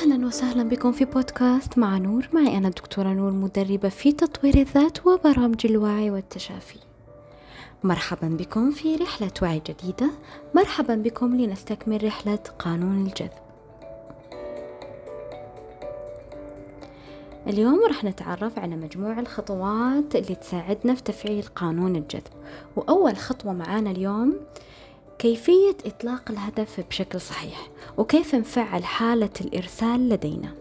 أهلا وسهلا بكم في بودكاست مع نور. معي أنا الدكتورة نور مدربة في تطوير الذات وبرامج الوعي والتشافي. مرحبا بكم في رحلة وعي جديدة. مرحبا بكم لنستكمل رحلة قانون الجذب. اليوم راح نتعرف على مجموع الخطوات اللي تساعدنا في تفعيل قانون الجذب. وأول خطوة معانا اليوم كيفية إطلاق الهدف بشكل صحيح وكيف نفعل حالة الإرسال لدينا.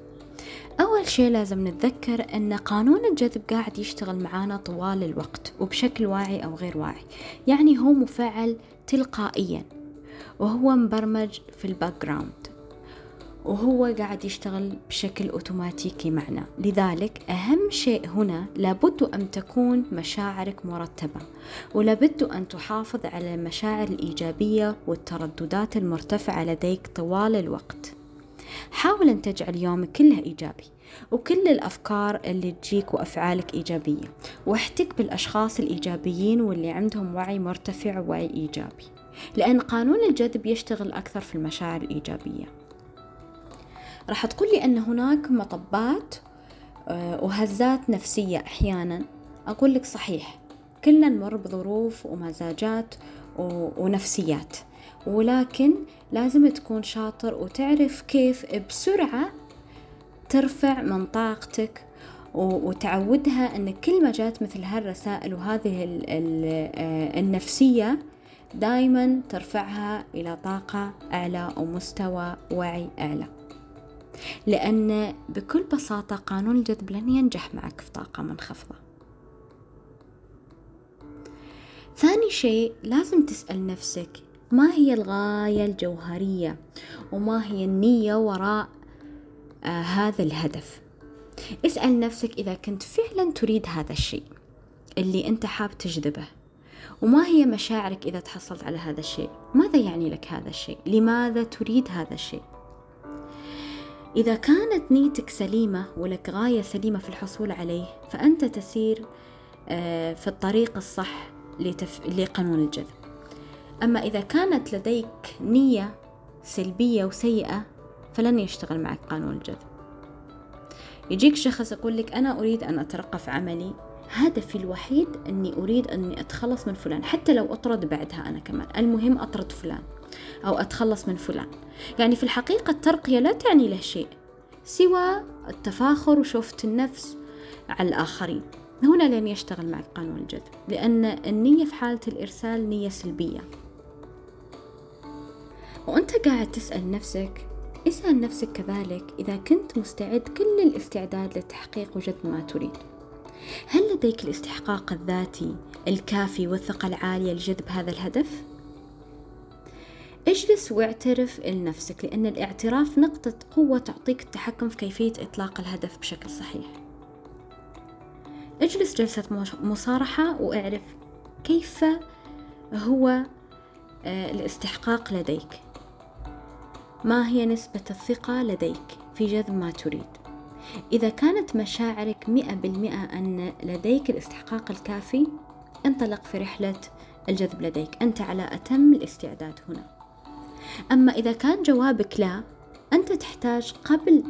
أول شيء لازم نتذكر أن قانون الجذب قاعد يشتغل معانا طوال الوقت وبشكل واعي أو غير واعي. يعني هو مفعل تلقائيا وهو مبرمج في ال background. وهو قاعد يشتغل بشكل أوتوماتيكي معنا. لذلك أهم شيء هنا لابد أن تكون مشاعرك مرتبة ولابد أن تحافظ على المشاعر الإيجابية والترددات المرتفعة لديك طوال الوقت. حاول أن تجعل يومك كله إيجابي وكل الأفكار اللي تجيك وأفعالك إيجابية واحتك بالأشخاص الإيجابيين واللي عندهم وعي مرتفع ووعي إيجابي لأن قانون الجذب يشتغل أكثر في المشاعر الإيجابية. راح تقولي أن هناك مطبات آه، وهزات نفسية أحيانا. أقول لك صحيح كلنا نمر بظروف ومزاجات ونفسيات. ولكن لازم تكون شاطر وتعرف كيف بسرعة ترفع من طاقتك وتعودها أن كل ما جات مثل هالرسائل وهذه آه، النفسية دايما ترفعها إلى طاقة أعلى ومستوى وعي أعلى. لأن بكل بساطة قانون الجذب لن ينجح معك في طاقة منخفضة. ثاني شيء لازم تسأل نفسك ما هي الغاية الجوهرية؟ وما هي النية وراء آه هذا الهدف؟ اسأل نفسك إذا كنت فعلا تريد هذا الشيء اللي أنت حاب تجذبه. وما هي مشاعرك إذا تحصلت على هذا الشيء؟ ماذا يعني لك هذا الشيء؟ لماذا تريد هذا الشيء؟ إذا كانت نيتك سليمة ولك غاية سليمة في الحصول عليه فأنت تسير آه، في الطريق الصح لتف... لقانون الجذب. أما إذا كانت لديك نية سلبية وسيئة فلن يشتغل معك قانون الجذب. يجيك شخص يقول لك أنا أريد أن أترقى في عملي هدفي الوحيد أني أريد أني أتخلص من فلان حتى لو أطرد بعدها أنا كمان. المهم أطرد فلان. أو أتخلص من فلان. يعني في الحقيقة الترقية لا تعني له شيء سوى التفاخر وشوفة النفس على الآخرين. هنا لن يشتغل معك قانون الجذب لأن النية في حالة الإرسال نية سلبية. وأنت قاعد تسأل نفسك اسأل نفسك كذلك إذا كنت مستعد كل الاستعداد لتحقيق وجد ما تريد. هل لديك الاستحقاق الذاتي الكافي والثقة العالية لجذب هذا الهدف؟ اجلس واعترف لنفسك لأن الاعتراف نقطة قوة تعطيك التحكم في كيفية إطلاق الهدف بشكل صحيح. اجلس جلسة مصارحة وأعرف كيف هو آه، الاستحقاق لديك. ما هي نسبة الثقة لديك في جذب ما تريد؟ إذا كانت مشاعرك مئة بالمئة أن لديك الاستحقاق الكافي انطلق في رحلة الجذب لديك. أنت على أتم الاستعداد هنا. أما إذا كان جوابك لا أنت تحتاج قبل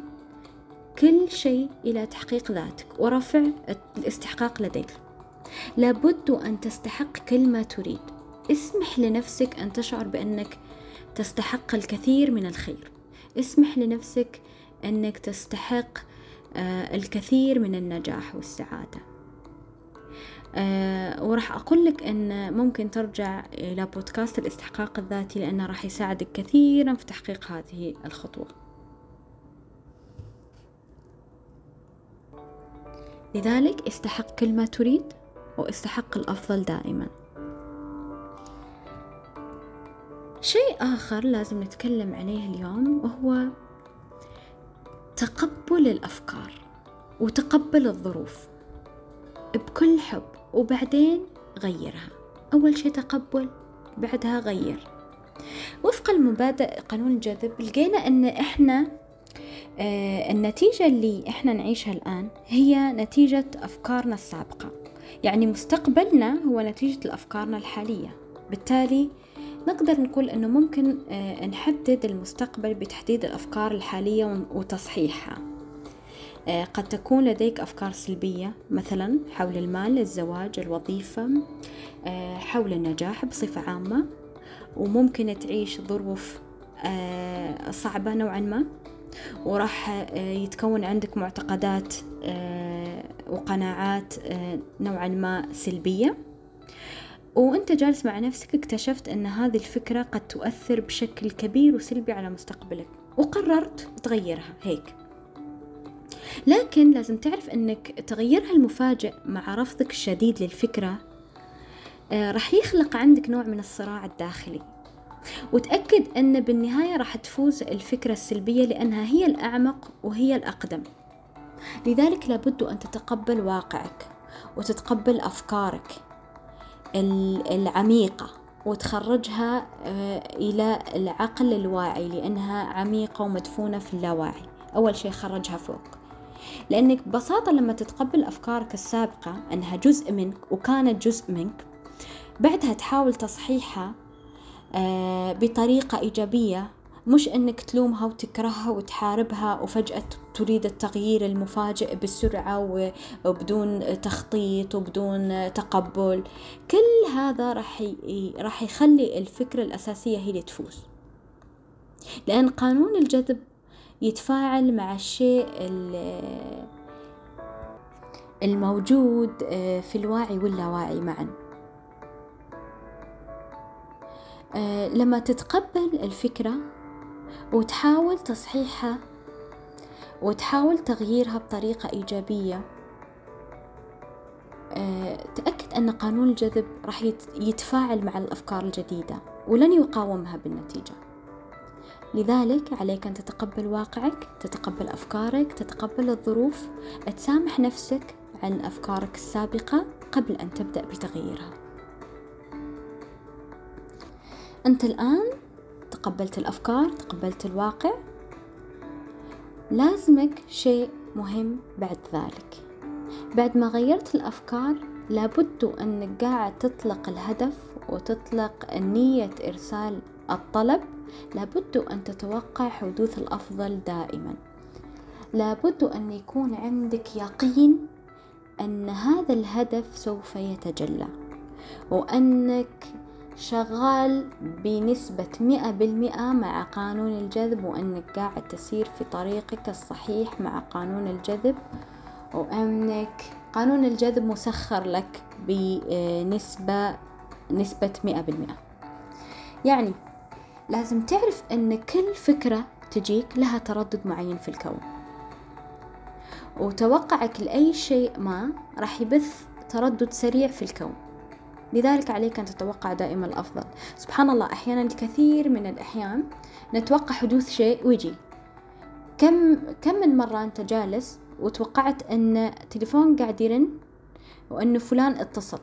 كل شيء إلى تحقيق ذاتك ورفع الاستحقاق لديك. لابد أن تستحق كل ما تريد. اسمح لنفسك أن تشعر بأنك تستحق الكثير من الخير. اسمح لنفسك أنك تستحق آه، الكثير من النجاح والسعادة. أه وراح أقول لك أن ممكن ترجع إلى بودكاست الاستحقاق الذاتي لأنه راح يساعدك كثيرا في تحقيق هذه الخطوة. لذلك استحق كل ما تريد واستحق الأفضل دائما. شيء آخر لازم نتكلم عليه اليوم وهو تقبل الأفكار وتقبل الظروف. بكل حب وبعدين غيرها. أول شي تقبل بعدها غير. وفق المبادئ قانون الجذب لقينا أن إحنا آه النتيجة اللي إحنا نعيشها الآن هي نتيجة أفكارنا السابقة. يعني مستقبلنا هو نتيجة لأفكارنا الحالية. بالتالي نقدر نقول أنه ممكن آه، نحدد المستقبل بتحديد الأفكار الحالية وتصحيحها. قد تكون لديك أفكار سلبية مثلا حول المال الزواج الوظيفة آه، حول النجاح بصفة عامة وممكن تعيش ظروف صعبة نوعا ما وراح يتكون عندك معتقدات وقناعات نوعا ما سلبية. وأنت جالس مع نفسك اكتشفت أن هذه الفكرة قد تؤثر بشكل كبير وسلبي على مستقبلك وقررت تغيرها هيك. لكن لازم تعرف إنك تغيرها المفاجئ مع رفضك الشديد للفكرة آه، راح يخلق عندك نوع من الصراع الداخلي. وتأكد أن بالنهاية راح تفوز الفكرة السلبية لأنها هي الأعمق وهي الأقدم. لذلك لابد أن تتقبل واقعك وتتقبل أفكارك العميقة وتخرجها آه، إلى العقل الواعي لأنها عميقة ومدفونة في اللاواعي أول شيء خرجها فوق. لأنك ببساطة لما تتقبل أفكارك السابقة أنها جزء منك وكانت جزء منك بعدها تحاول تصحيحها آه، بطريقة إيجابية مش أنك تلومها وتكرهها وتحاربها وفجأة تريد التغيير المفاجئ بسرعة وبدون تخطيط وبدون تقبل. كل هذا راح راح يخلي الفكرة الأساسية هي اللي تفوز. لأن قانون الجذب يتفاعل مع الشيء الموجود آه، في الواعي واللاواعي معا. آه، لما تتقبل الفكرة وتحاول تصحيحها وتحاول تغييرها بطريقة إيجابية آه، تأكد أن قانون الجذب راح يتفاعل مع الأفكار الجديدة ولن يقاومها بالنتيجة. لذلك عليك أن تتقبل واقعك تتقبل أفكارك تتقبل الظروف. تسامح نفسك عن أفكارك السابقة قبل أن تبدأ بتغييرها. أنت الآن تقبلت الأفكار تقبلت الواقع. لازمك شيء مهم بعد ذلك. بعد ما غيرت الأفكار لابد أنك قاعد تطلق الهدف وتطلق نية إرسال الطلب لابد أن تتوقع حدوث الأفضل دائما. لابد أن يكون عندك يقين أن هذا الهدف سوف يتجلى وأنك شغال بنسبة مئة بالمئة مع قانون الجذب وأنك قاعد تسير في طريقك الصحيح مع قانون الجذب وأنك قانون الجذب مسخر لك بنسبة نسبة مئة بالمئة. يعني لازم تعرف أن كل فكرة تجيك لها تردد معين في الكون. وتوقعك لأي شيء ما راح يبث تردد سريع في الكون. لذلك عليك أن تتوقع دائما الأفضل. سبحان الله أحيانا الكثير من الأحيان نتوقع حدوث شيء ويجي. كم كم من مرة أنت جالس وتوقعت أن تليفون قاعد يرن وأنه فلان اتصل؟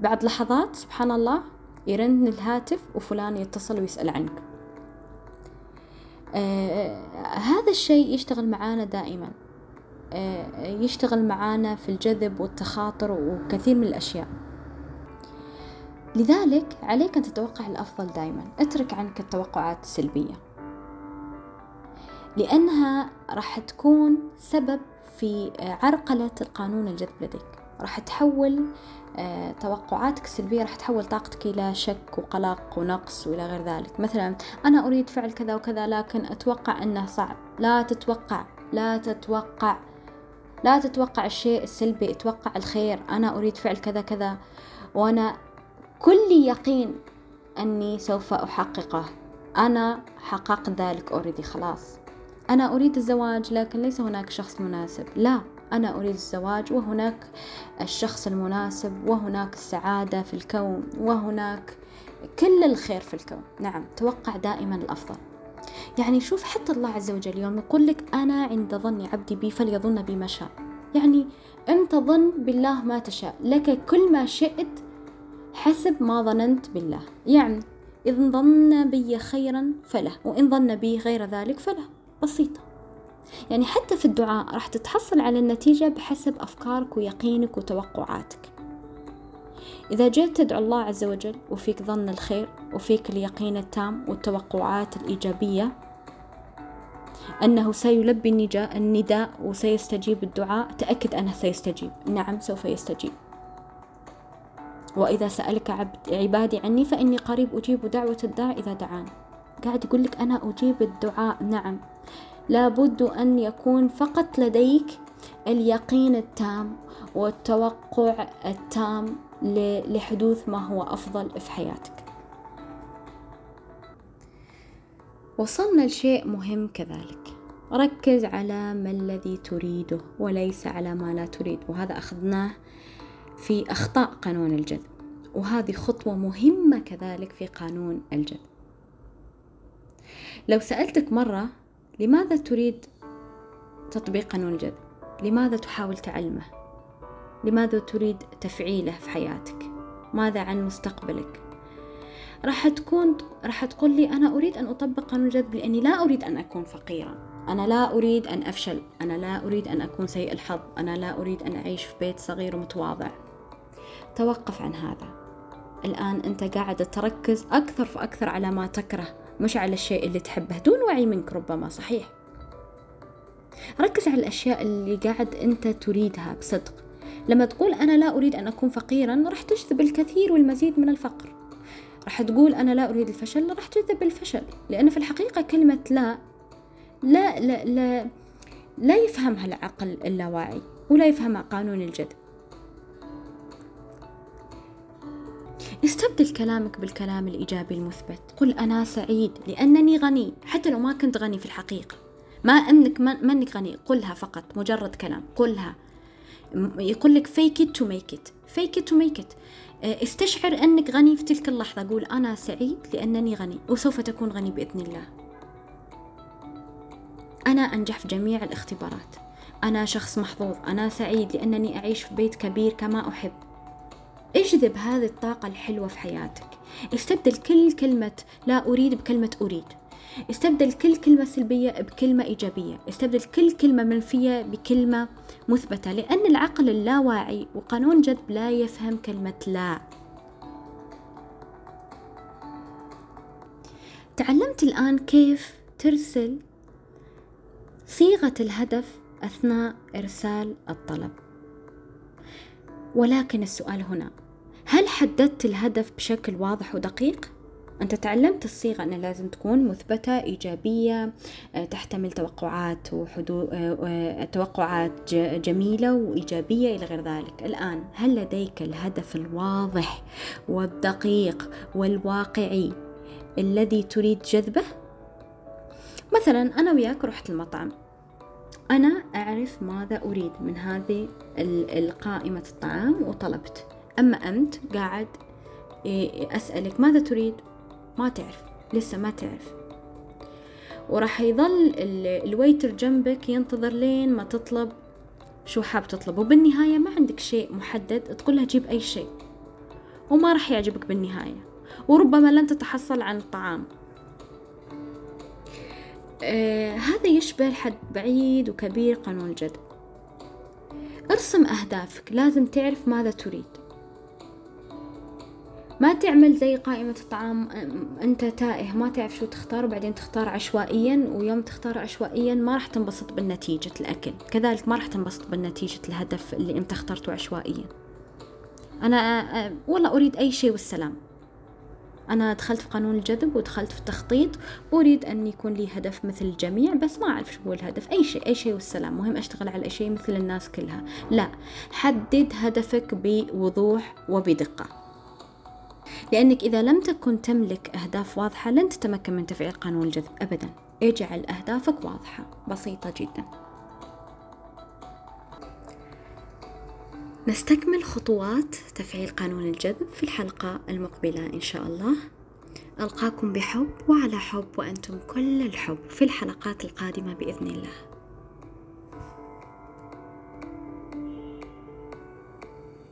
بعد لحظات سبحان الله يرن الهاتف وفلان يتصل ويسأل عنك. آه هذا الشيء يشتغل معانا دائما. آه يشتغل معانا في الجذب والتخاطر وكثير من الأشياء. لذلك عليك أن تتوقع الأفضل دائما. اترك عنك التوقعات السلبية. لأنها راح تكون سبب في عرقلة القانون الجذب لديك. راح تحول آه، توقعاتك السلبية راح تحول طاقتك إلى شك وقلق ونقص وإلى غير ذلك. مثلا أنا أريد فعل كذا وكذا لكن أتوقع أنه صعب. لا تتوقع لا تتوقع لا تتوقع الشيء السلبي أتوقع الخير. أنا أريد فعل كذا كذا وأنا كل يقين أني سوف أحققه. أنا حققت ذلك أوريدي خلاص. أنا أريد الزواج لكن ليس هناك شخص مناسب. لا. أنا أريد الزواج وهناك الشخص المناسب وهناك السعادة في الكون وهناك كل الخير في الكون. نعم توقع دائما الأفضل. يعني شوف حتى الله عز وجل اليوم يقول لك أنا عند ظن عبدي بي فليظن بي ما شاء. يعني أنت ظن بالله ما تشاء لك كل ما شئت حسب ما ظننت بالله. يعني إذا ظن بي خيرا فله وإن ظن بي غير ذلك فله. بسيطة. يعني حتى في الدعاء راح تتحصل على النتيجة بحسب أفكارك ويقينك وتوقعاتك. إذا جيت تدعو الله عز وجل وفيك ظن الخير وفيك اليقين التام والتوقعات الإيجابية أنه سيلبي النداء وسيستجيب الدعاء تأكد أنه سيستجيب. نعم سوف يستجيب. وإذا سألك عبد عبادي عني فإني قريب أجيب دعوة الداع إذا دعان قاعد يقول لك أنا أجيب الدعاء نعم. لابد أن يكون فقط لديك اليقين التام والتوقع التام لحدوث ما هو أفضل في حياتك. وصلنا لشيء مهم كذلك. ركز على ما الذي تريده وليس على ما لا تريد وهذا أخذناه في أخطاء قانون الجذب. وهذه خطوة مهمة كذلك في قانون الجذب. لو سألتك مرة لماذا تريد تطبيق قانون الجذب لماذا تحاول تعلمه؟ لماذا تريد تفعيله في حياتك؟ ماذا عن مستقبلك؟ راح تكون راح تقول لي أنا أريد أن أطبق قانون الجذب لأني لا أريد أن أكون فقيرا أنا لا أريد أن أفشل. أنا لا أريد أن أكون سيء الحظ. أنا لا أريد أن أعيش في بيت صغير ومتواضع. توقف عن هذا. الآن أنت قاعد تركز أكثر فأكثر على ما تكره مش على الشيء اللي تحبه. دون وعي منك ربما صحيح. ركز على الأشياء اللي قاعد أنت تريدها بصدق. لما تقول أنا لا أريد أن أكون فقيرا راح تجذب الكثير والمزيد من الفقر. راح تقول أنا لا أريد الفشل راح تجذب الفشل. لأن في الحقيقة كلمة لا لا لا لا, لا يفهمها العقل اللاواعي ولا يفهمها قانون الجذب. استبدل كلامك بالكلام الإيجابي المثبت. قل أنا سعيد لأنني غني. حتى لو ما كنت غني في الحقيقة. ما أنك ما أنك غني. قلها فقط. مجرد كلام. قلها. يقول لك fake it to make it. Fake it to make it. استشعر أنك غني في تلك اللحظة. قول أنا سعيد لأنني غني. وسوف تكون غني بإذن الله. أنا أنجح في جميع الاختبارات. أنا شخص محظوظ. أنا سعيد لأنني أعيش في بيت كبير كما أحب. اجذب هذه الطاقة الحلوة في حياتك. استبدل كل كلمة لا أريد بكلمة أريد. استبدل كل كلمة سلبية بكلمة إيجابية. استبدل كل كلمة منفية بكلمة مثبتة لأن العقل اللاواعي وقانون جذب لا يفهم كلمة لا. تعلمت الآن كيف ترسل صيغة الهدف أثناء إرسال الطلب. ولكن السؤال هنا هل حددت الهدف بشكل واضح ودقيق؟ أنت تعلمت الصيغة أنها لازم تكون مثبتة إيجابية آه، تحتمل توقعات وحدو... آه، آه، توقعات جميلة وإيجابية إلى غير ذلك الآن هل لديك الهدف الواضح والدقيق والواقعي الذي تريد جذبه؟ مثلا أنا وياك رحت المطعم أنا أعرف ماذا أريد من هذه القائمة الطعام وطلبت أما أنت قاعد أسألك ماذا تريد؟ ما تعرف لسه ما تعرف. وراح يظل الويتر جنبك ينتظر لين ما تطلب. شو حاب تطلب؟ وبالنهاية ما عندك شيء محدد تقول له جيب أي شيء. وما راح يعجبك بالنهاية. وربما لن تتحصل عن الطعام. آه هذا يشبه الحد بعيد وكبير قانون الجذب. ارسم أهدافك لازم تعرف ماذا تريد. ما تعمل زي قائمة الطعام أنت تائه ما تعرف شو تختار وبعدين تختار عشوائيا ويوم تختار عشوائيا ما راح تنبسط بالنتيجة الأكل. كذلك ما راح تنبسط بالنتيجة الهدف اللي أنت اخترته عشوائيا. أنا والله أريد أي شيء والسلام. أنا دخلت في قانون الجذب ودخلت في التخطيط أريد أن يكون لي هدف مثل الجميع بس ما أعرف شو هو الهدف. أي شيء أي شيء والسلام. مهم أشتغل على شيء مثل الناس كلها. لا حدد هدفك بوضوح وبدقة. لأنك إذا لم تكن تملك أهداف واضحة لن تتمكن من تفعيل قانون الجذب أبدا. اجعل أهدافك واضحة بسيطة جدا. نستكمل خطوات تفعيل قانون الجذب في الحلقة المقبلة إن شاء الله. ألقاكم بحب وعلى حب وأنتم كل الحب في الحلقات القادمة بإذن الله.